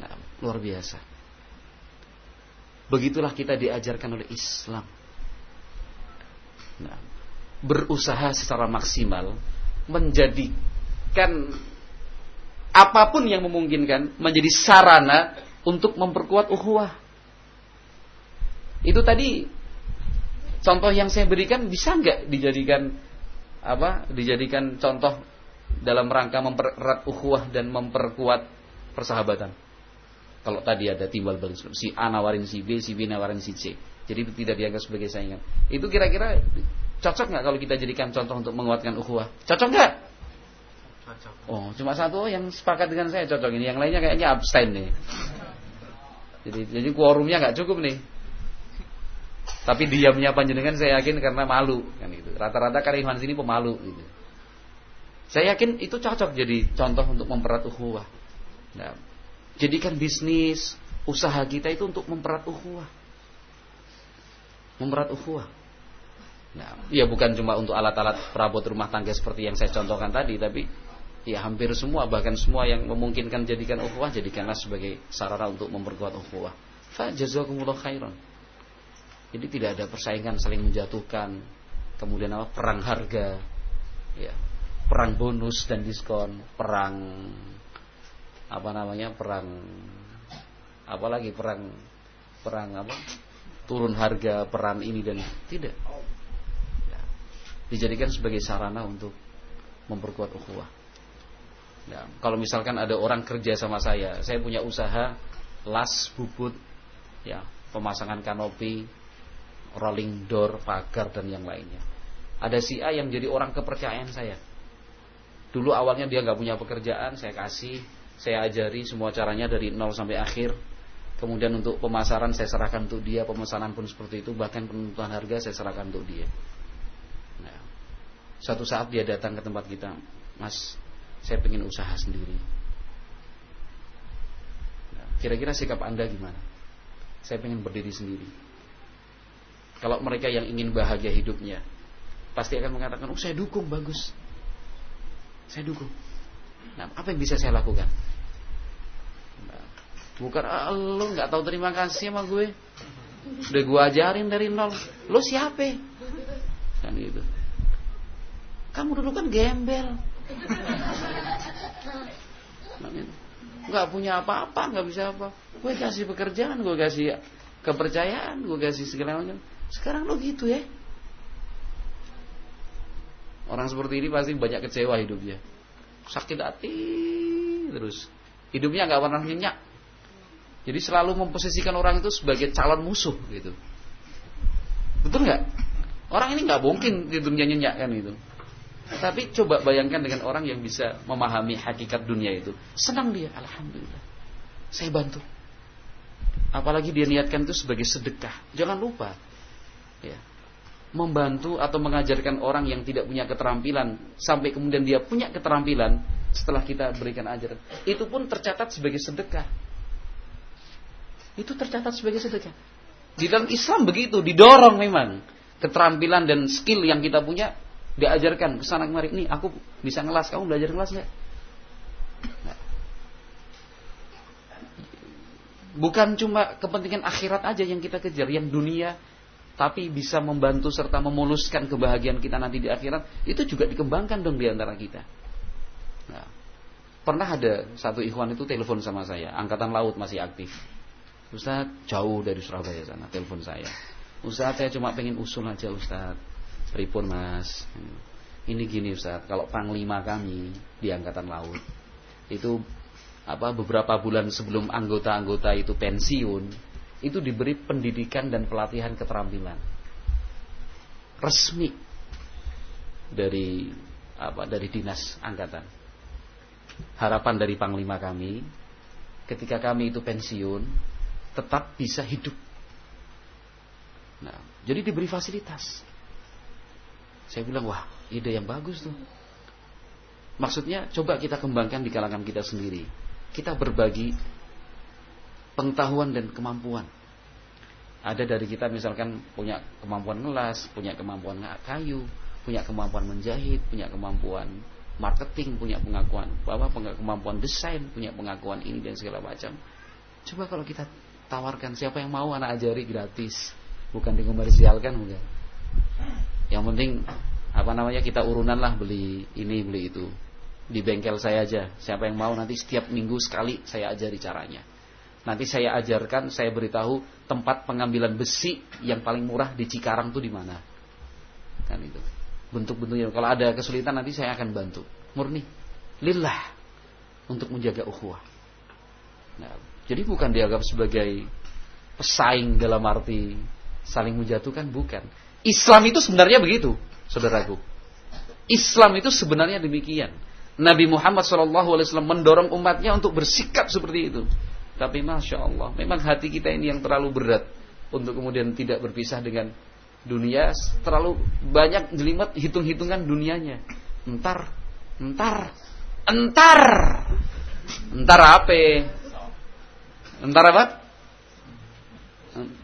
Nah, luar biasa. Begitulah kita diajarkan oleh Islam. Nah, berusaha secara maksimal menjadikan apa pun yang memungkinkan menjadi sarana untuk memperkuat ukhuwah. Itu tadi contoh yang saya berikan bisa nggak dijadikan apa dijadikan contoh dalam rangka mempererat ukhuwah dan memperkuat persahabatan. Kalau tadi ada timbal balik si A nawarin si B, si B nawarin si C. Jadi tidak dianggap sebagai saingan. Itu kira-kira cocok nggak kalau kita jadikan contoh untuk menguatkan ukhuwah? Cocok nggak? Cocok. Oh, cuma satu yang sepakat dengan saya cocok ini, yang lainnya kayaknya abstain nih. Jadi jadi quorumnya nggak cukup nih. Tapi diamnya panjenengan saya yakin karena malu kan itu. Rata-rata karyawan sini pemalu gitu. Saya yakin itu cocok jadi contoh untuk memperat ukhuwah. Nah, jadikan bisnis, usaha kita itu untuk memperat ukhuwah. Memperat ukhuwah. Nah, ya bukan cuma untuk alat-alat perabot rumah tangga seperti yang saya contohkan tadi, tapi ya hampir semua bahkan semua yang memungkinkan jadikan ukhuwah jadikanlah sebagai sarana untuk memperkuat ukhuwah. Fa jazakumullah khairan. Jadi tidak ada persaingan saling menjatuhkan. Kemudian apa? Perang harga. Ya. Perang bonus dan diskon, perang apa namanya? Perang apalagi perang perang apa? Turun harga, perang ini dan tidak. Ya. Dijadikan sebagai sarana untuk memperkuat ukhuwah. Ya, kalau misalkan ada orang kerja sama saya, saya punya usaha las bubut, ya pemasangan kanopi, rolling door, pagar dan yang lainnya. Ada si A yang jadi orang kepercayaan saya. Dulu awalnya dia nggak punya pekerjaan, saya kasih, saya ajari semua caranya dari nol sampai akhir. Kemudian untuk pemasaran saya serahkan untuk dia, pemesanan pun seperti itu, bahkan penentuan harga saya serahkan untuk dia. Nah, suatu saat dia datang ke tempat kita, Mas, saya pengen usaha sendiri. Nah, kira-kira sikap anda gimana? Saya pengen berdiri sendiri. Kalau mereka yang ingin bahagia hidupnya, pasti akan mengatakan, "Oh, saya dukung, bagus." Saya dukung. Nah, apa yang bisa saya lakukan? Nah, bukan ah, lo nggak tahu terima kasih sama gue. Udah gue ajarin dari nol. Lo siapa? Kan gitu. Kamu dulu kan gembel. Nggak punya apa-apa, nggak bisa apa. Gue kasih pekerjaan, gue kasih kepercayaan, gue kasih segala macam. Sekarang lo gitu ya. Orang seperti ini pasti banyak kecewa hidupnya. Sakit hati terus. Hidupnya nggak pernah nyenyak. Jadi selalu memposisikan orang itu sebagai calon musuh gitu. Betul nggak? Orang ini nggak mungkin hidupnya nyenyak kan itu. Tapi coba bayangkan dengan orang yang bisa memahami hakikat dunia itu. Senang dia, alhamdulillah. Saya bantu. apalagi dia niatkan itu sebagai sedekah. Jangan lupa. Ya. Membantu atau mengajarkan orang yang tidak punya keterampilan sampai kemudian dia punya keterampilan setelah kita berikan ajaran. Itu pun tercatat sebagai sedekah. Itu tercatat sebagai sedekah. Di dalam Islam begitu, didorong memang keterampilan dan skill yang kita punya diajarkan ke sana kemari. Nih, aku bisa ngelas, kamu belajar ngelas nggak? Bukan cuma kepentingan akhirat aja yang kita kejar, yang dunia tapi bisa membantu serta memuluskan kebahagiaan kita nanti di akhirat, itu juga dikembangkan dong di antara kita. Nah, pernah ada satu ikhwan itu telepon sama saya, angkatan laut masih aktif. Ustaz jauh dari Surabaya sana, telepon saya. Ustaz saya cuma pengen usul aja Ustaz. Pripun mas? Ini gini Ustaz, kalau panglima kami di angkatan laut itu apa beberapa bulan sebelum anggota-anggota itu pensiun itu diberi pendidikan dan pelatihan keterampilan. Resmi dari apa dari dinas angkatan. Harapan dari panglima kami ketika kami itu pensiun tetap bisa hidup. Nah jadi diberi fasilitas saya bilang wah ide yang bagus tuh maksudnya coba kita kembangkan di kalangan kita sendiri kita berbagi pengetahuan dan kemampuan. Ada dari kita misalkan punya kemampuan ngelas, punya kemampuan kayu, punya kemampuan menjahit, punya kemampuan marketing, punya pengakuan bahwa kemampuan desain, punya pengakuan ini dan segala macam. Coba kalau kita tawarkan siapa yang mau anak ajari gratis, bukan dikomersialkan enggak. Yang penting apa namanya kita urunan lah beli ini beli itu di bengkel saya aja. Siapa yang mau nanti setiap minggu sekali saya ajari caranya. Nanti saya ajarkan, saya beritahu tempat pengambilan besi yang paling murah di Cikarang tuh di mana. Kan itu. Bentuk-bentuknya. Kalau ada kesulitan nanti saya akan bantu. Murni. Lillah. Untuk menjaga ukhuwah. Nah, jadi bukan dianggap sebagai pesaing dalam arti saling menjatuhkan, bukan. Islam itu sebenarnya begitu, saudaraku. Islam itu sebenarnya demikian. Nabi Muhammad SAW mendorong umatnya untuk bersikap seperti itu. Tapi masya Allah, memang hati kita ini yang terlalu berat untuk kemudian tidak berpisah dengan dunia, terlalu banyak jelimet hitung-hitungan dunianya. Entar, entar, entar, entar apa? Entar apa?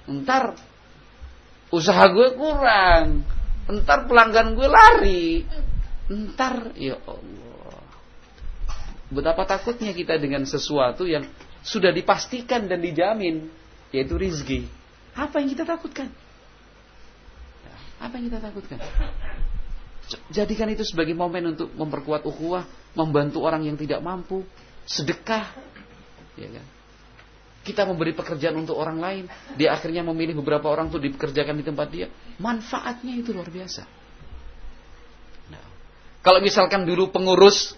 Entar usaha gue kurang, entar pelanggan gue lari, entar ya Allah. Betapa takutnya kita dengan sesuatu yang sudah dipastikan dan dijamin, yaitu rizki. Apa yang kita takutkan? Apa yang kita takutkan? Jadikan itu sebagai momen untuk memperkuat ukhuwah, membantu orang yang tidak mampu, sedekah, ya kan? Kita memberi pekerjaan untuk orang lain, dia akhirnya memilih beberapa orang untuk dipekerjakan di tempat dia. Manfaatnya itu luar biasa. Nah, kalau misalkan dulu pengurus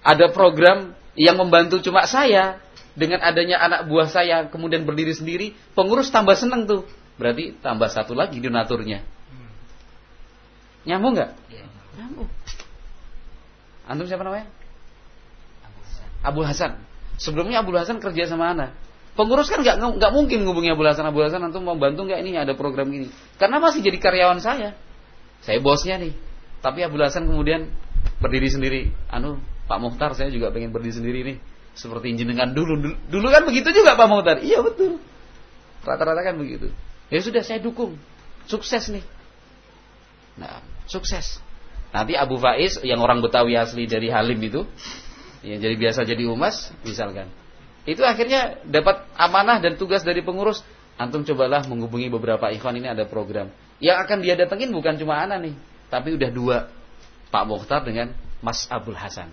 ada program yang membantu cuma saya dengan adanya anak buah saya kemudian berdiri sendiri, pengurus tambah seneng tuh. Berarti tambah satu lagi donaturnya. Nyambung nggak? Iya. Nyambung. Antum siapa namanya? Abu Hasan. Sebelumnya Abu Hasan kerja sama Ana. Pengurus kan nggak nggak mungkin ngubungi Abu Hasan. Antum mau bantu nggak ini ada program gini? Karena masih jadi karyawan saya. Saya bosnya nih. Tapi Abu Hasan kemudian berdiri sendiri. Anu Pak Muhtar saya juga pengen berdiri sendiri nih seperti jenengan dulu. dulu kan begitu juga Pak Muhtar iya betul rata-rata kan begitu ya sudah saya dukung sukses nih nah sukses nanti Abu Faiz yang orang Betawi asli dari Halim itu yang jadi biasa jadi umas misalkan itu akhirnya dapat amanah dan tugas dari pengurus antum cobalah menghubungi beberapa ikhwan ini ada program yang akan dia datengin bukan cuma anak nih tapi udah dua Pak Muhtar dengan Mas Abdul Hasan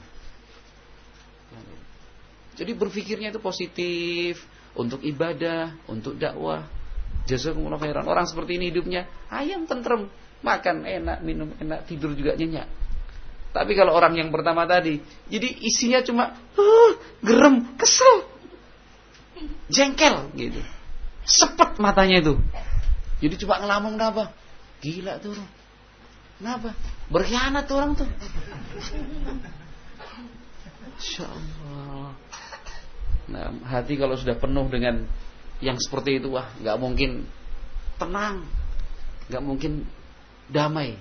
jadi berpikirnya itu positif untuk ibadah, untuk dakwah. Jazakumullah khairan. Orang seperti ini hidupnya ayam tentrem, makan enak, minum enak, tidur juga nyenyak. Tapi kalau orang yang pertama tadi, jadi isinya cuma uh, gerem, kesel, jengkel gitu. Sepet matanya itu. Jadi coba ngelamun kenapa? Gila tuh orang. Kenapa? Berkhianat tuh orang tuh. Insya Allah. Nah, hati kalau sudah penuh dengan yang seperti itu wah nggak mungkin tenang, nggak mungkin damai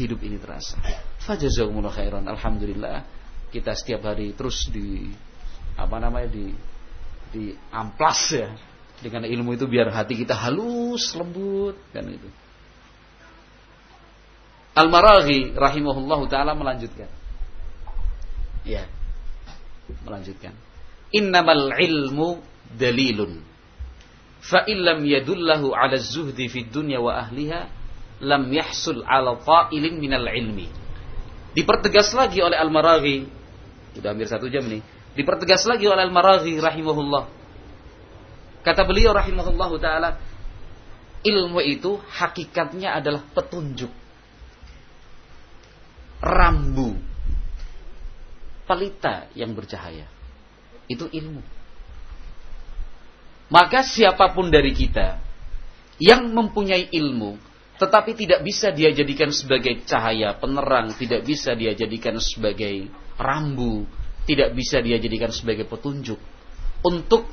hidup ini terasa. Fajazakumullah khairan. Alhamdulillah kita setiap hari terus di apa namanya di di amplas ya dengan ilmu itu biar hati kita halus lembut kan itu. Al-Maraghi rahimahullahu taala melanjutkan. Ya. Melanjutkan. Innamal ilmu dalilun. Fa illam yadullahu 'ala zuhdi fid dunya wa ahliha lam yahsul 'ala ta'ilin minal ilmi. Dipertegas lagi oleh Al-Maraghi. Sudah hampir satu jam nih. Dipertegas lagi oleh Al-Maraghi rahimahullah. Kata beliau rahimahullahu taala, ilmu itu hakikatnya adalah petunjuk rambu pelita yang bercahaya. Itu ilmu. Maka siapa pun dari kita yang mempunyai ilmu tetapi tidak bisa dia jadikan sebagai cahaya penerang, tidak bisa dia jadikan sebagai rambu, tidak bisa dia jadikan sebagai petunjuk untuk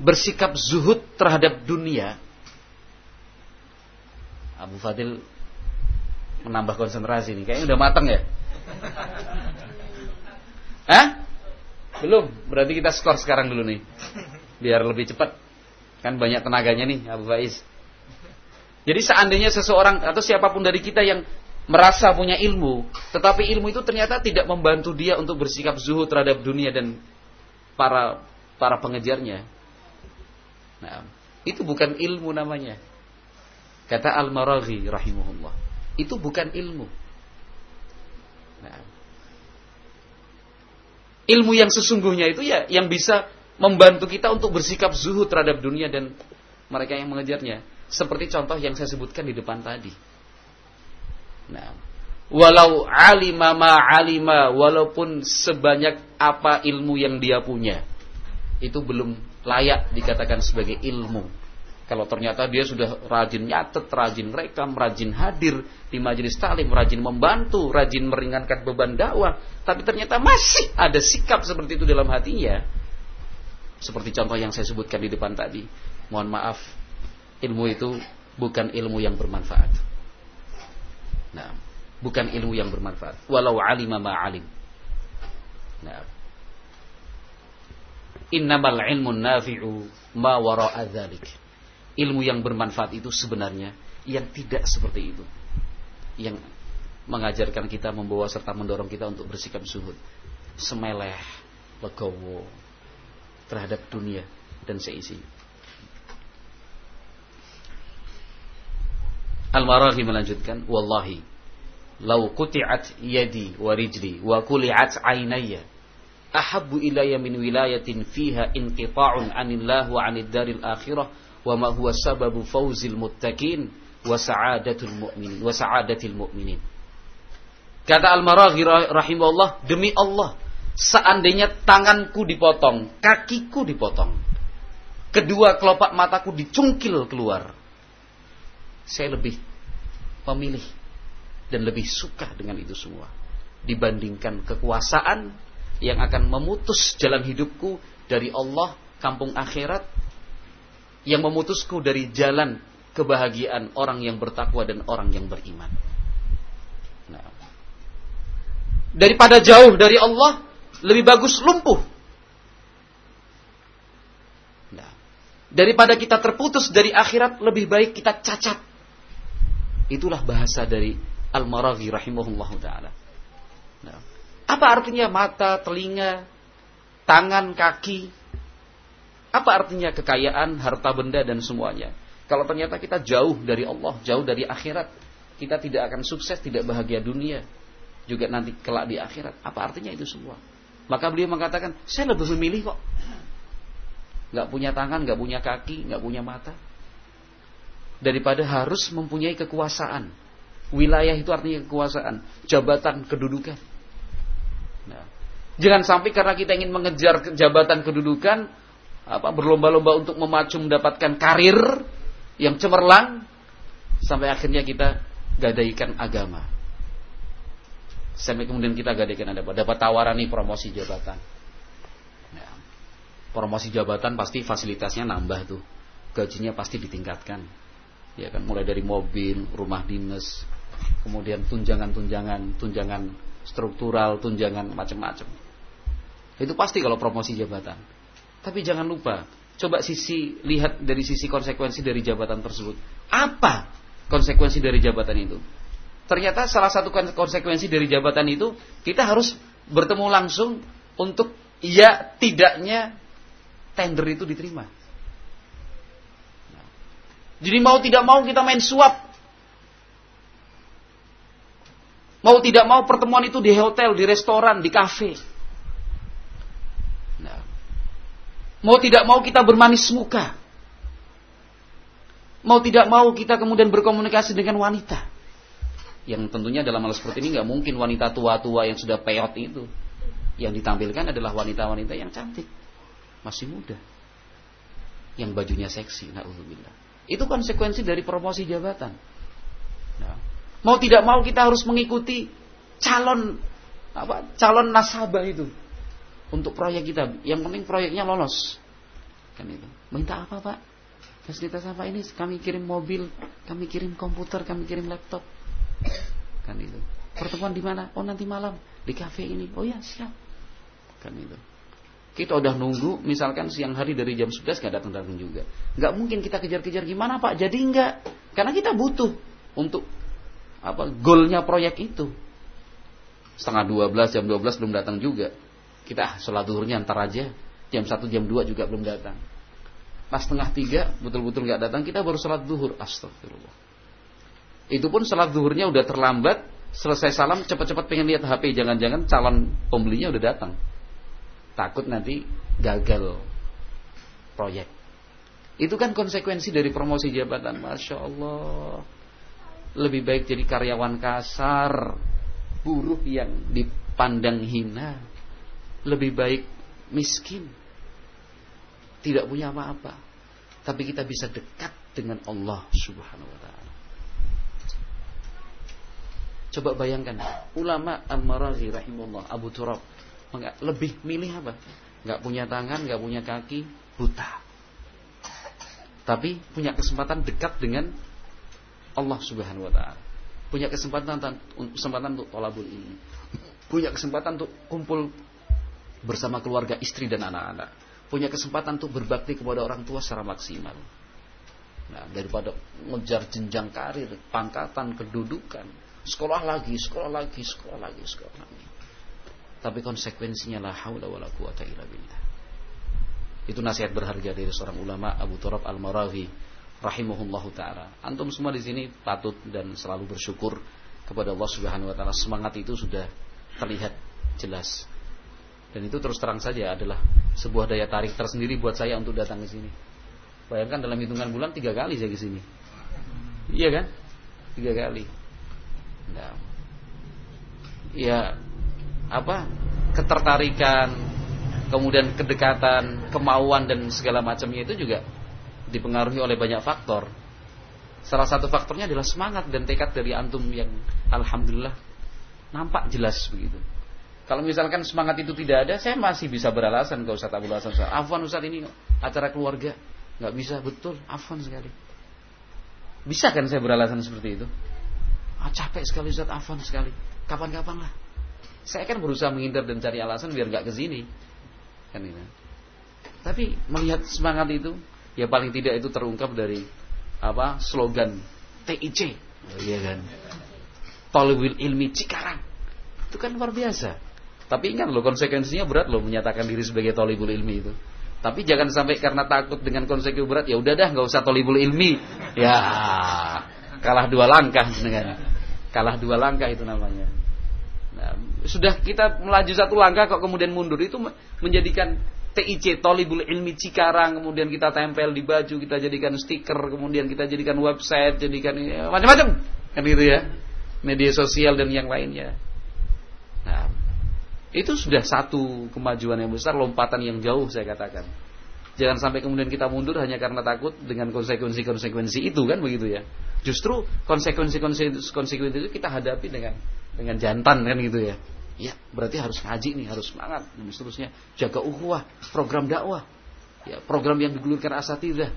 bersikap zuhud terhadap dunia. Abu Fadil menambah konsentrasi nih. Kayaknya udah matang ya. Hah? Belum. Berarti kita skor sekarang dulu nih. Biar lebih cepat. Kan banyak tenaganya nih Abu Faiz. Jadi seandainya seseorang atau siapa pun dari kita yang merasa punya ilmu, tetapi ilmu itu ternyata tidak membantu dia untuk bersikap zuhud terhadap dunia dan para para pengejarnya. Nah, itu bukan ilmu namanya. Kata Al-Maraghi rahimahullah. Itu bukan ilmu. Nah, ilmu yang sesungguhnya itu ya yang bisa membantu kita untuk bersikap zuhud terhadap dunia dan mereka yang mengejarnya. Seperti contoh yang saya sebutkan di depan tadi. Nah, walau alima ma alima, walaupun sebanyak apa ilmu yang dia punya, itu belum layak dikatakan sebagai ilmu. Kalau ternyata dia sudah rajin nyatet, rajin rekam, rajin hadir di majelis talim, rajin membantu, rajin meringankan beban dakwah, tapi ternyata masih ada sikap seperti itu dalam hatinya. Seperti contoh yang saya sebutkan di depan tadi. Mohon maaf, ilmu itu bukan ilmu yang bermanfaat. Nah, bukan ilmu yang bermanfaat. Walau alima ma alim. Nah. Innamal ilmu nafi'u ma wara'a dzalik ilmu yang bermanfaat itu sebenarnya yang tidak seperti itu. Yang mengajarkan kita membawa serta mendorong kita untuk bersikap zuhud. Semeleh, legowo terhadap dunia dan seisi. Al-Maraghi melanjutkan, Wallahi, lau kuti'at yadi wa rijli wa kuli'at aynaya ahabbu ilayya min wilayatin fiha inqita'un anillah wa anid daril akhirah wa ma huwa sababu fauzil muttaqin wa sa'adatul mu'minin wa sa'adatil mu'minin. Kata Al-Maraghi rahimahullah, demi Allah, seandainya tanganku dipotong, kakiku dipotong, kedua kelopak mataku dicungkil keluar, saya lebih memilih dan lebih suka dengan itu semua dibandingkan kekuasaan yang akan memutus jalan hidupku dari Allah, kampung akhirat yang memutusku dari jalan kebahagiaan orang yang bertakwa dan orang yang beriman. Nah, daripada jauh dari Allah, lebih bagus lumpuh. Nah, daripada kita terputus dari akhirat, lebih baik kita cacat. Itulah bahasa dari Al-Maraghi rahimahullah ta'ala. Nah, apa artinya mata, telinga, tangan, kaki, apa artinya kekayaan, harta benda dan semuanya? Kalau ternyata kita jauh dari Allah, jauh dari akhirat, kita tidak akan sukses, tidak bahagia dunia, juga nanti kelak di akhirat. Apa artinya itu semua? Maka beliau mengatakan, saya lebih memilih kok. Gak punya tangan, gak punya kaki, gak punya mata. Daripada harus mempunyai kekuasaan. Wilayah itu artinya kekuasaan. Jabatan, kedudukan. Nah, jangan sampai karena kita ingin mengejar jabatan kedudukan, apa berlomba-lomba untuk memacu mendapatkan karir yang cemerlang sampai akhirnya kita gadaikan agama. Sampai kemudian kita gadaikan ada dapat tawaran nih promosi jabatan. Ya. Promosi jabatan pasti fasilitasnya nambah tuh. gajinya pasti ditingkatkan. Ya kan mulai dari mobil, rumah dinas, kemudian tunjangan-tunjangan, tunjangan struktural, tunjangan macam-macam. Itu pasti kalau promosi jabatan. Tapi jangan lupa, coba sisi lihat dari sisi konsekuensi dari jabatan tersebut. Apa konsekuensi dari jabatan itu? Ternyata salah satu konsekuensi dari jabatan itu kita harus bertemu langsung untuk ya tidaknya tender itu diterima. Jadi mau tidak mau kita main suap. Mau tidak mau pertemuan itu di hotel, di restoran, di kafe. Nah, mau tidak mau kita bermanis muka. Mau tidak mau kita kemudian berkomunikasi dengan wanita. Yang tentunya dalam hal seperti ini nggak mungkin wanita tua-tua yang sudah peot itu. Yang ditampilkan adalah wanita-wanita yang cantik. Masih muda. Yang bajunya seksi. Na'udzubillah. Itu konsekuensi dari promosi jabatan. Nah, mau tidak mau kita harus mengikuti calon apa calon nasabah itu untuk proyek kita. Yang penting proyeknya lolos. Kan itu. Minta apa, Pak? Fasilitas apa ini? Kami kirim mobil, kami kirim komputer, kami kirim laptop. Kan itu. Pertemuan di mana? Oh, nanti malam di kafe ini. Oh ya, siap. Kan itu. Kita udah nunggu misalkan siang hari dari jam 11 nggak datang-datang juga. Nggak mungkin kita kejar-kejar gimana Pak? Jadi enggak. Karena kita butuh untuk apa goalnya proyek itu. Setengah 12 jam 12 belum datang juga. Kita sholat duhurnya antar aja. Jam 1 jam 2 juga belum datang. Pas setengah 3 betul-betul nggak datang kita baru sholat duhur. Astagfirullah. Itu pun sholat duhurnya udah terlambat. Selesai salam cepat-cepat pengen lihat HP. Jangan-jangan calon pembelinya udah datang takut nanti gagal proyek. Itu kan konsekuensi dari promosi jabatan. Masya Allah. Lebih baik jadi karyawan kasar. Buruh yang dipandang hina. Lebih baik miskin. Tidak punya apa-apa. Tapi kita bisa dekat dengan Allah subhanahu wa ta'ala. Coba bayangkan. Ulama Al-Marazi rahimullah. Abu Turab lebih milih apa? Gak punya tangan, gak punya kaki, buta. Tapi punya kesempatan dekat dengan Allah Subhanahu wa taala. Punya kesempatan kesempatan untuk tolabul ini. Punya kesempatan untuk kumpul bersama keluarga, istri dan anak-anak. Punya kesempatan untuk berbakti kepada orang tua secara maksimal. Nah, daripada ngejar jenjang karir, pangkatan, kedudukan, sekolah lagi, sekolah lagi, sekolah lagi, sekolah lagi. Tapi konsekuensinya la haula wala quwata illa billah. Itu nasihat berharga dari seorang ulama Abu Turab Al-Marawi rahimahullahu taala. Antum semua di sini patut dan selalu bersyukur kepada Allah Subhanahu wa taala. Semangat itu sudah terlihat jelas. Dan itu terus terang saja adalah sebuah daya tarik tersendiri buat saya untuk datang ke sini. Bayangkan dalam hitungan bulan tiga kali saya ke sini. Iya kan? Tiga kali. Nah. Ya, apa ketertarikan, kemudian kedekatan, kemauan dan segala macamnya itu juga dipengaruhi oleh banyak faktor. Salah satu faktornya adalah semangat dan tekad dari antum yang alhamdulillah nampak jelas begitu. Kalau misalkan semangat itu tidak ada, saya masih bisa beralasan ke Ustaz Abdul Hasan. Afwan Ustaz ini acara keluarga, nggak bisa betul, afwan sekali. Bisa kan saya beralasan seperti itu? Ah, capek sekali Ustaz, afwan sekali. Kapan-kapan lah. Saya kan berusaha menghindar dan cari alasan biar nggak ke sini. Kan ini. Tapi melihat semangat itu, ya paling tidak itu terungkap dari apa slogan TIC, oh, iya kan? Tolwil ilmi Cikarang. Itu kan luar biasa. Tapi ingat loh konsekuensinya berat loh menyatakan diri sebagai tolibul ilmi itu. Tapi jangan sampai karena takut dengan konsekuensi berat ya udah dah nggak usah tolibul ilmi. Ya kalah dua langkah dengan kalah dua langkah itu namanya. Nah, sudah kita melaju satu langkah kok kemudian mundur. Itu menjadikan TIC Tolibul Ilmi Cikarang kemudian kita tempel di baju kita jadikan stiker kemudian kita jadikan website jadikan ya, macam-macam. Kan gitu ya. Media sosial dan yang lainnya. Nah itu sudah satu kemajuan yang besar lompatan yang jauh saya katakan. Jangan sampai kemudian kita mundur hanya karena takut dengan konsekuensi-konsekuensi itu kan begitu ya. Justru konsekuensi-konsekuensi itu kita hadapi dengan dengan jantan kan gitu ya. Ya, berarti harus ngaji nih, harus semangat dan seterusnya. Jaga ukhuwah, program dakwah. Ya, program yang digulirkan asatidah.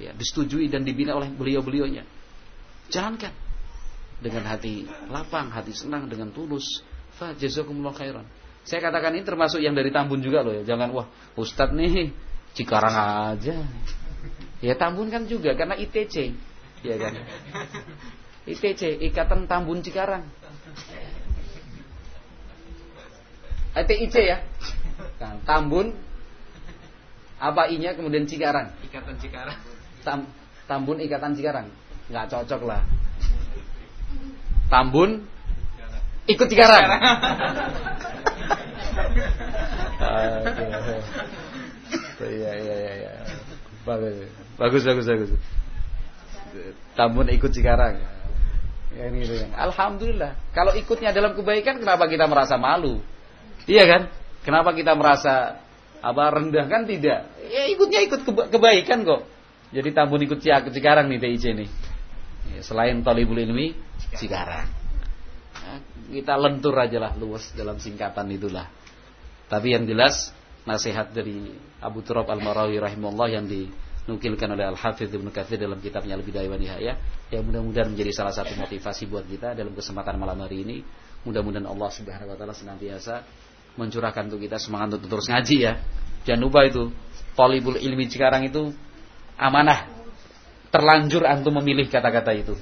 ya, disetujui dan dibina oleh beliau-beliaunya. Jalankan dengan hati lapang, hati senang, dengan tulus. Fa jazakumullah khairan. Saya katakan ini termasuk yang dari Tambun juga loh ya. Jangan wah, Ustadz nih Cikarang aja. Ya Tambun kan juga karena ITC, ya kan. ITC, Ikatan Tambun Cikarang. ITIC ya. Nah, Tambun apa inya kemudian Cikarang? Ikatan Cikarang. Tam, Tambun Ikatan Cikarang. Nggak cocok lah. Tambun ikut Cikarang. Iya iya iya iya. Bagus bagus bagus. Tambun ikut Cikarang. Ya, gitu. Alhamdulillah. Kalau ikutnya dalam kebaikan, kenapa kita merasa malu? Iya kan? Kenapa kita merasa apa rendah kan tidak? Ya ikutnya ikut kebaikan kok. Jadi Tambun ikut Cikarang nih TIC nih. Ya, selain Talibul Ilmi Cikarang. Nah, kita lentur aja lah luas dalam singkatan itulah. Tapi yang jelas nasihat dari Abu Turab Al-Marawi rahimahullah yang dinukilkan oleh Al-Hafidh Ibnu Katsir dalam kitabnya Al-Bidayah wa Nihayah yang mudah-mudahan menjadi salah satu motivasi buat kita dalam kesempatan malam hari ini. Mudah-mudahan Allah Subhanahu wa taala senantiasa mencurahkan untuk kita semangat untuk terus ngaji ya. Jangan lupa itu Talibul ilmi sekarang itu amanah. Terlanjur antum memilih kata-kata itu.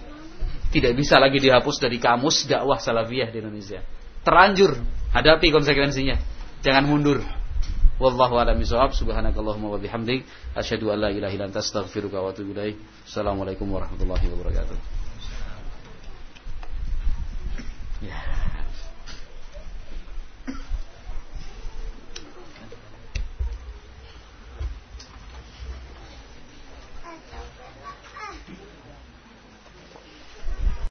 Tidak bisa lagi dihapus dari kamus dakwah salafiyah di Indonesia. Terlanjur hadapi konsekuensinya. Jangan mundur. Wallahu a'lam bishawab. Subhanakallahumma wa bihamdik asyhadu an la ilaha illa anta astaghfiruka wa atubu ilaik. Assalamualaikum warahmatullahi wabarakatuh. Ya.